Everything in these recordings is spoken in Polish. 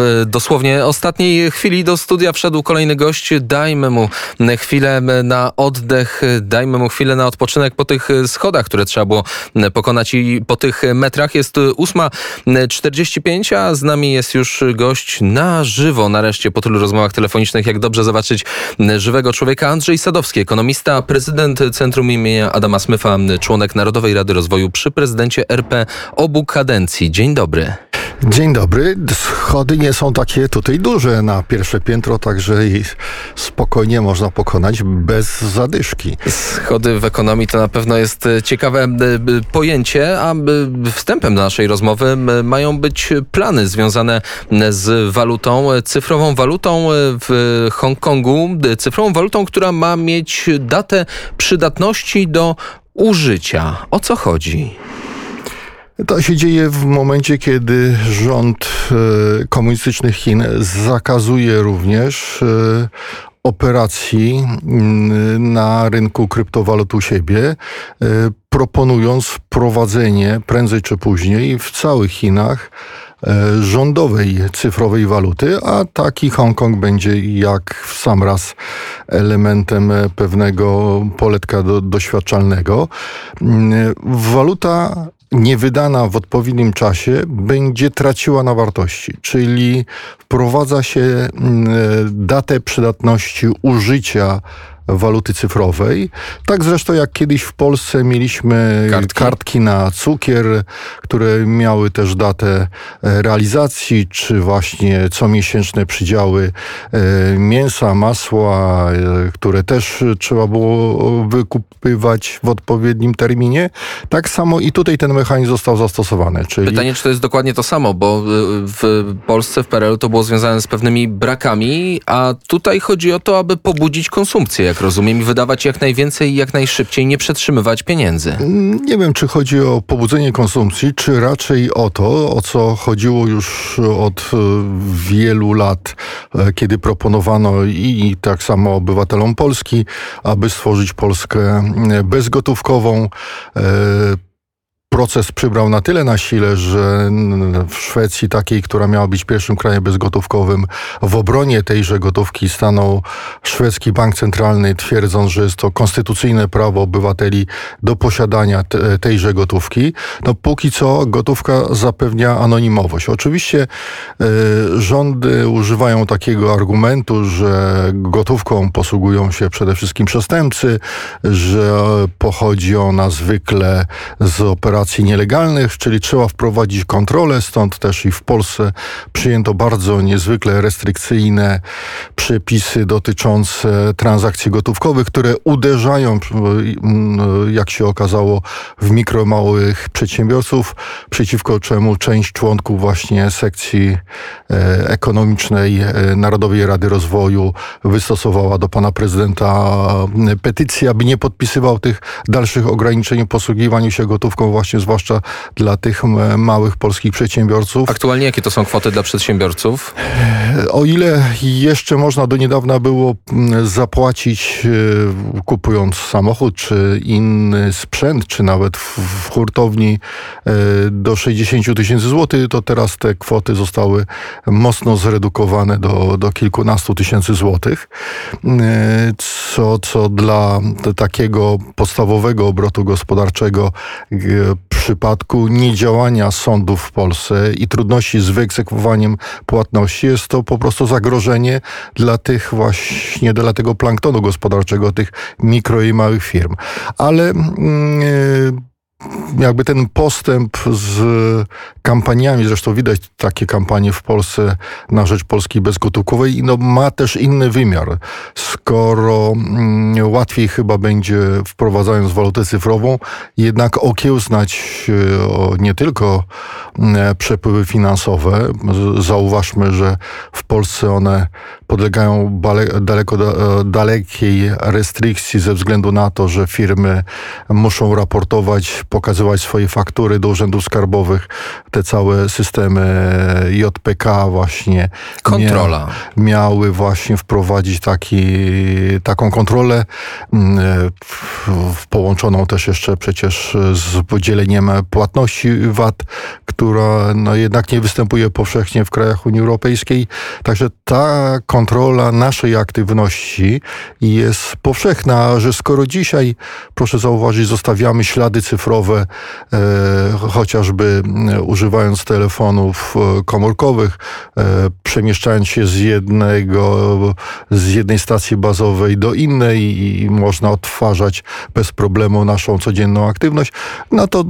W dosłownie ostatniej chwili do studia wszedł kolejny gość. Dajmy mu chwilę na oddech, dajmy mu chwilę na odpoczynek po tych schodach, które trzeba było pokonać i po tych metrach. Jest 8.45, a z nami jest już gość na żywo. Nareszcie po tylu rozmowach telefonicznych, jak dobrze zobaczyć żywego człowieka. Andrzej Sadowski, ekonomista, prezydent Centrum imienia Adama Smyfa, członek Narodowej Rady Rozwoju przy prezydencie RP obu kadencji. Dzień dobry. Dzień dobry. Schody nie są takie tutaj duże na pierwsze piętro, także spokojnie można pokonać bez zadyszki. Schody w ekonomii to na pewno jest e, ciekawe e, pojęcie, a e, wstępem do naszej rozmowy mają być plany związane z walutą, cyfrową walutą w Hongkongu, cyfrową walutą, która ma mieć datę przydatności do użycia. O co chodzi? To się dzieje w momencie, kiedy rząd e, komunistycznych Chin zakazuje również e, operacji mm, na rynku kryptowalut u siebie, e, proponując wprowadzenie prędzej czy później w całych Chinach rządowej cyfrowej waluty, a taki Hongkong będzie jak w sam raz elementem pewnego poletka do, doświadczalnego. Mm, waluta niewydana w odpowiednim czasie będzie traciła na wartości, czyli wprowadza się mm, datę przydatności użycia waluty cyfrowej. Tak zresztą jak kiedyś w Polsce mieliśmy kartki, kartki na cukier, które miały też datę e, realizacji, czy właśnie comiesięczne przydziały e, mięsa, masła, e, które też trzeba było wykupywać w odpowiednim terminie. Tak samo i tutaj ten mechanizm został zastosowany. Czyli... Pytanie, czy to jest dokładnie to samo, bo w Polsce, w PRL to było związane z pewnymi brakami, a tutaj chodzi o to, aby pobudzić konsumpcję, jak rozumiem, i wydawać jak najwięcej i jak najszybciej, nie przetrzymywać pieniędzy. Nie wiem, czy chodzi o pobudzenie konsumpcji, czy raczej o to, o co chodziło już od e, wielu lat, e, kiedy proponowano i tak samo obywatelom Polski, aby stworzyć Polskę e, bezgotówkową proces przybrał na tyle na sile, że w Szwecji, takiej, która miała być pierwszym krajem bezgotówkowym, w obronie tejże gotówki stanął szwedzki bank centralny, twierdząc, że jest to konstytucyjne prawo obywateli do posiadania te, tejże gotówki. No póki co gotówka zapewnia anonimowość. Oczywiście y, rządy używają takiego argumentu, że gotówką posługują się przede wszystkim przestępcy, że pochodzi ona zwykle z operacji operacji nielegalnych, czyli trzeba wprowadzić kontrolę, stąd też i w Polsce przyjęto bardzo niezwykle restrykcyjne przepisy dotyczące transakcji gotówkowych, które uderzają, jak się okazało, w mikro, małych przedsiębiorców, przeciwko czemu część członków właśnie sekcji e, ekonomicznej e, Narodowej Rady Rozwoju wystosowała do pana prezydenta petycję, aby nie podpisywał tych dalszych ograniczeń w posługiwaniu się gotówką właśnie właśnie zwłaszcza dla tych małych polskich przedsiębiorców. Aktualnie jakie to są kwoty dla przedsiębiorców? O ile jeszcze można do niedawna było zapłacić e, kupując samochód czy inny sprzęt, czy nawet w hurtowni e, do 60 tysięcy złotych, to teraz te kwoty zostały mocno zredukowane do, do kilkunastu tysięcy złotych, e, co, co dla takiego podstawowego obrotu gospodarczego przypadku niedziałania sądów w Polsce i trudności z wyegzekwowaniem płatności jest to po prostu zagrożenie dla tych właśnie, dla tego planktonu gospodarczego, tych mikro i małych firm. Ale yy, jakby ten postęp z kampaniami, zresztą widać takie kampanie w Polsce na rzecz Polski bezgotówkowej, no ma też inny wymiar. Skoro mm, łatwiej chyba będzie wprowadzając walutę cyfrową, jednak okiełznać e, nie tylko mm, przepływy finansowe. Zauważmy, że w Polsce one podlegają daleko, e, dalekiej restrykcji ze względu na to, że firmy muszą raportować pokazywać swoje faktury do urzędów skarbowych, te całe systemy JPK właśnie. Kontrola. Mia miały właśnie wprowadzić taki, taką kontrolę mm, w, połączoną też jeszcze przecież z podzieleniem płatności VAT, która no, jednak nie występuje powszechnie w krajach Unii Europejskiej. Także ta kontrola naszej aktywności jest powszechna, że skoro dzisiaj, proszę zauważyć, zostawiamy ślady cyfrowe, e, chociażby e, używając telefonów e, komórkowych, przemieszczając się z jednego, z jednej stacji bazowej do innej i można odtwarzać bez problemu naszą codzienną aktywność, no to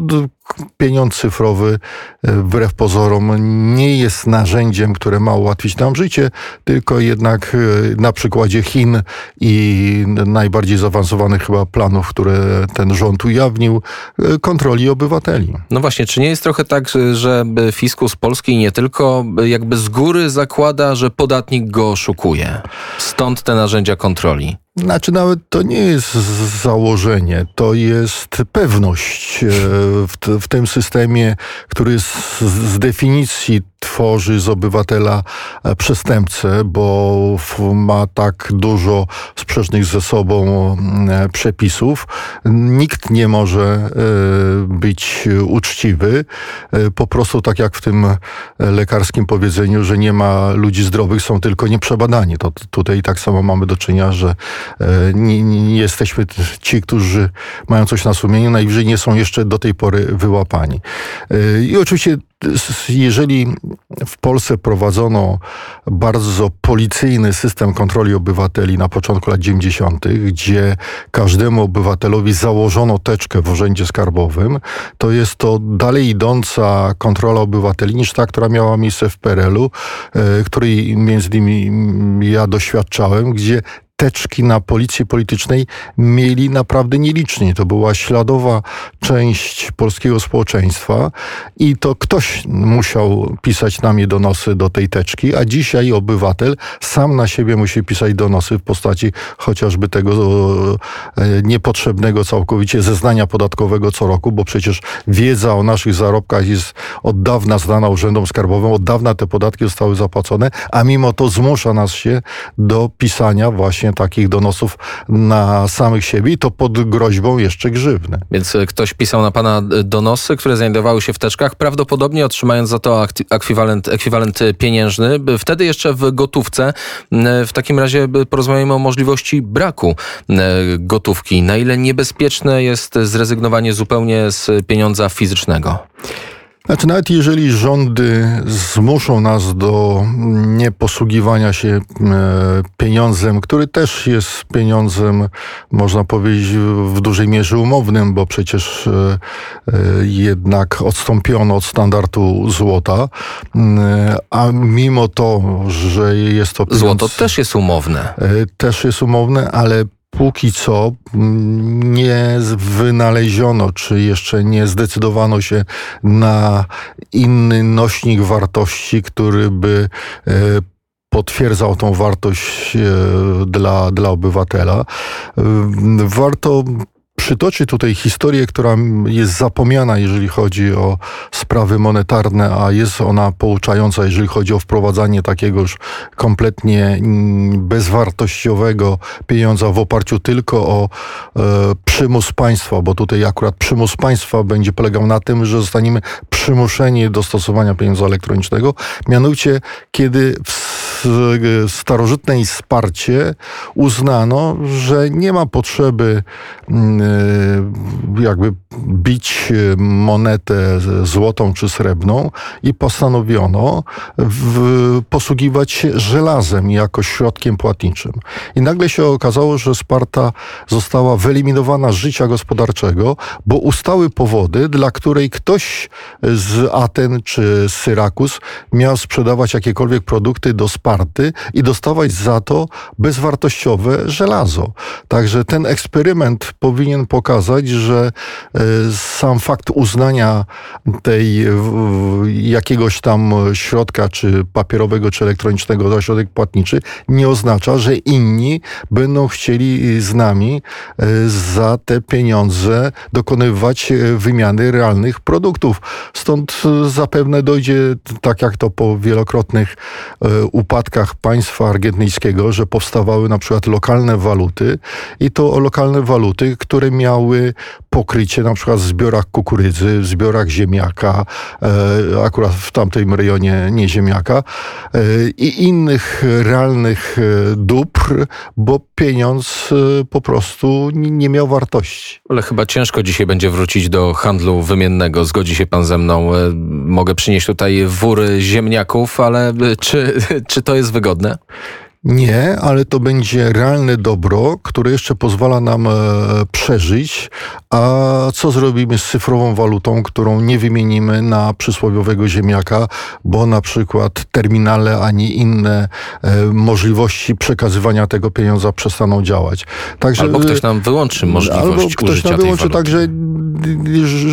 pieniądz cyfrowy e, wbrew pozorom nie jest narzędziem, które ma ułatwić nam życie, tylko jednak e, na przykładzie Chin i najbardziej zaawansowanych chyba planów, które ten rząd ujawnił, e, kontroli obywateli. No właśnie, czy nie jest trochę tak, że fiskus polski nie tylko jakby z góry zakłada, że podatnik go oszukuje? Stąd te narzędzia kontroli. Znaczy nawet to nie jest założenie, to jest pewność w, w tym systemie, który z, z definicji tworzy z obywatela e, przestępcę, bo ma tak dużo sprzecznych ze sobą e, przepisów. Nikt nie może e, być uczciwy. Po prostu tak jak w tym lekarskim powiedzeniu, że nie ma ludzi zdrowych, są tylko nieprzebadani. To tutaj tak samo mamy do czynienia, że nie, nie jesteśmy ci, którzy mają coś na sumieniu, najwyżej nie są jeszcze do tej pory wyłapani. I oczywiście jeżeli w Polsce prowadzono bardzo policyjny system kontroli obywateli na początku lat 90., gdzie każdemu obywatelowi założono teczkę w urzędzie skarbowym, to jest to dalej idąca kontrola obywateli niż ta, która miała miejsce w PRL-u, e, której między innymi ja doświadczałem, gdzie teczki na policji politycznej mieli naprawdę nieliczni. To była śladowa część polskiego społeczeństwa i to ktoś musiał pisać na mnie donosy do tej teczki, a dzisiaj obywatel sam na siebie musi pisać donosy w postaci chociażby tego e, niepotrzebnego całkowicie zeznania podatkowego co roku, bo przecież wiedza o naszych zarobkach jest od dawna znana urzędom skarbowym, od dawna te podatki zostały zapłacone, a mimo to zmusza nas się do pisania właśnie takich donosów na samych siebie i to pod groźbą jeszcze grzywny. Więc e, ktoś pisał na pana e, donosy, które znajdowały się w teczkach, prawdopodobnie otrzymając za to ekwiwalent, ekwiwalent pieniężny, wtedy jeszcze w gotówce. W takim razie porozmawiamy o możliwości braku gotówki. Na ile niebezpieczne jest zrezygnowanie zupełnie z pieniądza fizycznego? Znaczy, nawet jeżeli rządy zmuszą nas do nieposługiwania się e, pieniądzem, który też jest pieniądzem, można powiedzieć, w dużej mierze umownym, bo przecież e, e, jednak odstąpiono od standardu złota, a mimo to, że jest to pieniądz, Złoto też jest umowne. Też jest umowne, ale póki co mm, nie wynaleziono, czy jeszcze nie zdecydowano się na inny nośnik wartości, który by e, potwierdzał tą wartość e, dla, dla obywatela. Warto przytoczy tutaj historię, która jest zapomniana, jeżeli chodzi o sprawy monetarne, a jest ona pouczająca, jeżeli chodzi o wprowadzanie takiego już kompletnie mm, bezwartościowego pieniądza w oparciu tylko o e, przymus państwa, bo tutaj akurat przymus państwa będzie polegał na tym, że zostaniemy przymuszeni do stosowania pieniądza elektronicznego, mianowicie kiedy w starożytnej Sparcie uznano, że nie ma potrzeby mm, E, jakby bić monetę złotą czy srebrną i postanowiono posługiwać się żelazem jako środkiem płatniczym. I nagle się okazało, że Sparta została wyeliminowana z życia gospodarczego, bo ustały powody, dla której ktoś z Aten czy Syrakus miał sprzedawać jakiekolwiek produkty do Sparty i dostawać za to bezwartościowe żelazo. Także ten eksperyment powinien pokazać, że e, sam fakt uznania tej jakiegoś tam środka, czy papierowego, czy elektronicznego za środek płatniczy, nie oznacza, że inni będą chcieli z nami e, za te pieniądze dokonywać e, wymiany realnych produktów. Stąd zapewne dojdzie, tak jak to po wielokrotnych upadkach, upadkach państwa argentyńskiego, że powstawały na przykład lokalne waluty i to lokalne waluty, które miały pokrycie na przykład w zbiorach kukurydzy, w zbiorach ziemniaka, e, akurat w tamtym rejonie nie ziemniaka e, i innych realnych e, dóbr, bo pieniądz po prostu nie, miał wartości. Ale chyba ciężko dzisiaj będzie wrócić do handlu wymiennego. Zgodzi się pan ze mną. Mogę przynieść tutaj wór ziemniaków, ale czy, czy to jest wygodne? Nie, ale to będzie realne dobro, które jeszcze pozwala nam e, przeżyć. A co zrobimy z cyfrową walutą, którą nie wymienimy na przysłowiowego ziemniaka, bo na przykład terminale ani inne e, możliwości przekazywania tego pieniądza przestaną działać. Także, albo ktoś nam wyłączy możliwość albo ktoś nam wyłączy, także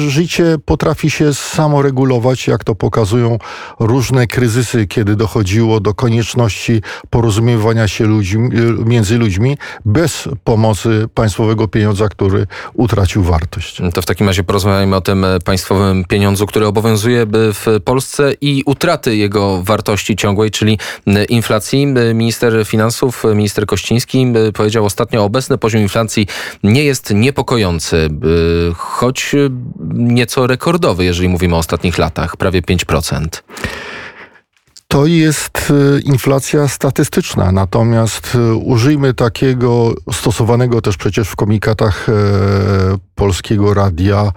życie potrafi się samoregulować, jak to pokazują różne kryzysy, kiedy dochodziło do konieczności porozumiewania się ludźmi, między ludźmi bez pomocy państwowego pieniądza, który utracił wartość. To w takim razie porozmawiajmy o tym e, państwowym pieniądzu, który obowiązuje w Polsce i utraty jego wartości ciągłej, czyli e, inflacji. E, Minister Finansów, minister Kościński powiedział ostatnio, obecny poziom inflacji nie jest niepokojący, choć nieco rekordowy, jeżeli mówimy o ostatnich latach, prawie 5%. To jest inflacja statystyczna, natomiast użyjmy takiego stosowanego też przecież w komunikatach Polskiego Radia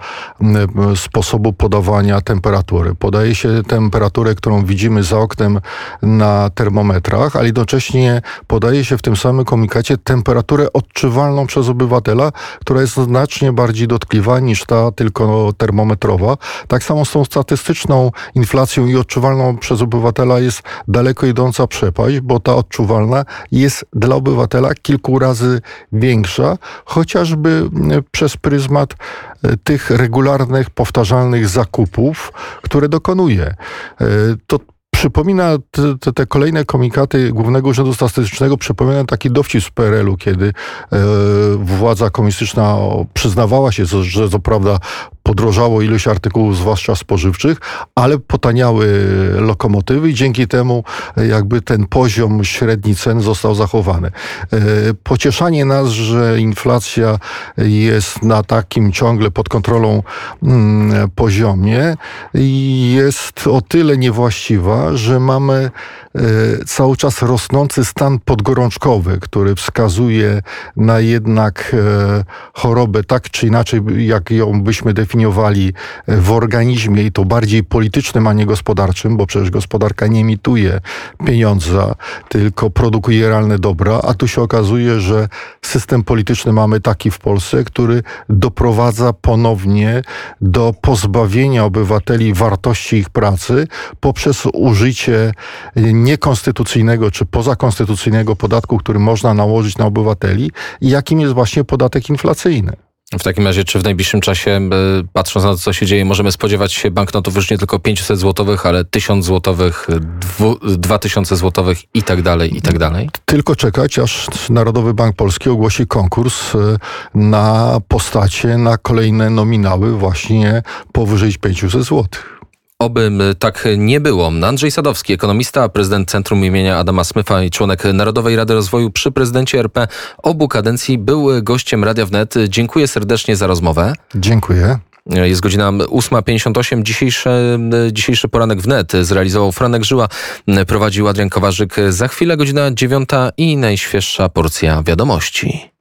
sposobu podawania temperatury. Podaje się temperaturę, którą widzimy za oknem na termometrach, ale jednocześnie podaje się w tym samym komunikacie temperaturę odczuwalną przez obywatela, która jest znacznie bardziej dotkliwa niż ta tylko termometrowa. Tak samo z tą statystyczną inflacją i odczuwalną przez obywatela jest daleko idąca przepaść, bo ta odczuwalna jest dla obywatela kilku razy większa, chociażby przez pryzmat e, tych regularnych, powtarzalnych zakupów, które dokonuje. E, to przypomina te, te, kolejne komunikaty Głównego Urzędu Statystycznego, przypomina taki dowcip z PRL-u, kiedy e, władza komunistyczna przyznawała się, że co prawda podrożało ilość artykułów, zwłaszcza spożywczych, ale potaniały lokomotywy i dzięki temu jakby ten poziom średni cen został zachowany. E, pocieszanie nas, że inflacja jest na takim ciągle pod kontrolą mm, poziomie jest o tyle niewłaściwa, że mamy E, cały czas rosnący stan podgorączkowy, który wskazuje na jednak e, chorobę tak czy inaczej, jak ją byśmy definiowali e, w organizmie i to bardziej politycznym, a nie gospodarczym, bo przecież gospodarka nie emituje pieniądza, tylko produkuje realne dobra, a tu się okazuje, że system polityczny mamy taki w Polsce, który doprowadza ponownie do pozbawienia obywateli wartości ich pracy poprzez użycie niekonstytucyjnego czy pozakonstytucyjnego podatku, który można nałożyć na obywateli jakim jest właśnie podatek inflacyjny. W takim razie, czy w najbliższym czasie, patrząc na to, co się dzieje, możemy spodziewać się banknotów już nie tylko 500 złotowych, ale 1000 złotowych, 2000 złotowych i tak dalej, i tak dalej? Tylko czekać, aż Narodowy Bank Polski ogłosi konkurs e, na postacie, na kolejne nominały właśnie powyżej 500 złotych. Oby tak nie było. Andrzej Sadowski, ekonomista, prezydent Centrum imienia Adama Smyfa i członek Narodowej Rady Rozwoju przy prezydencie RP obu kadencji, był gościem Radia Wnet. Dziękuję serdecznie za rozmowę. Dziękuję. Jest godzina 8.58. Dzisiejszy, dzisiejszy poranek wnet zrealizował Franek Żyła, prowadził Adrian Kowarzyk. Za chwilę godzina 9 i najświeższa porcja wiadomości.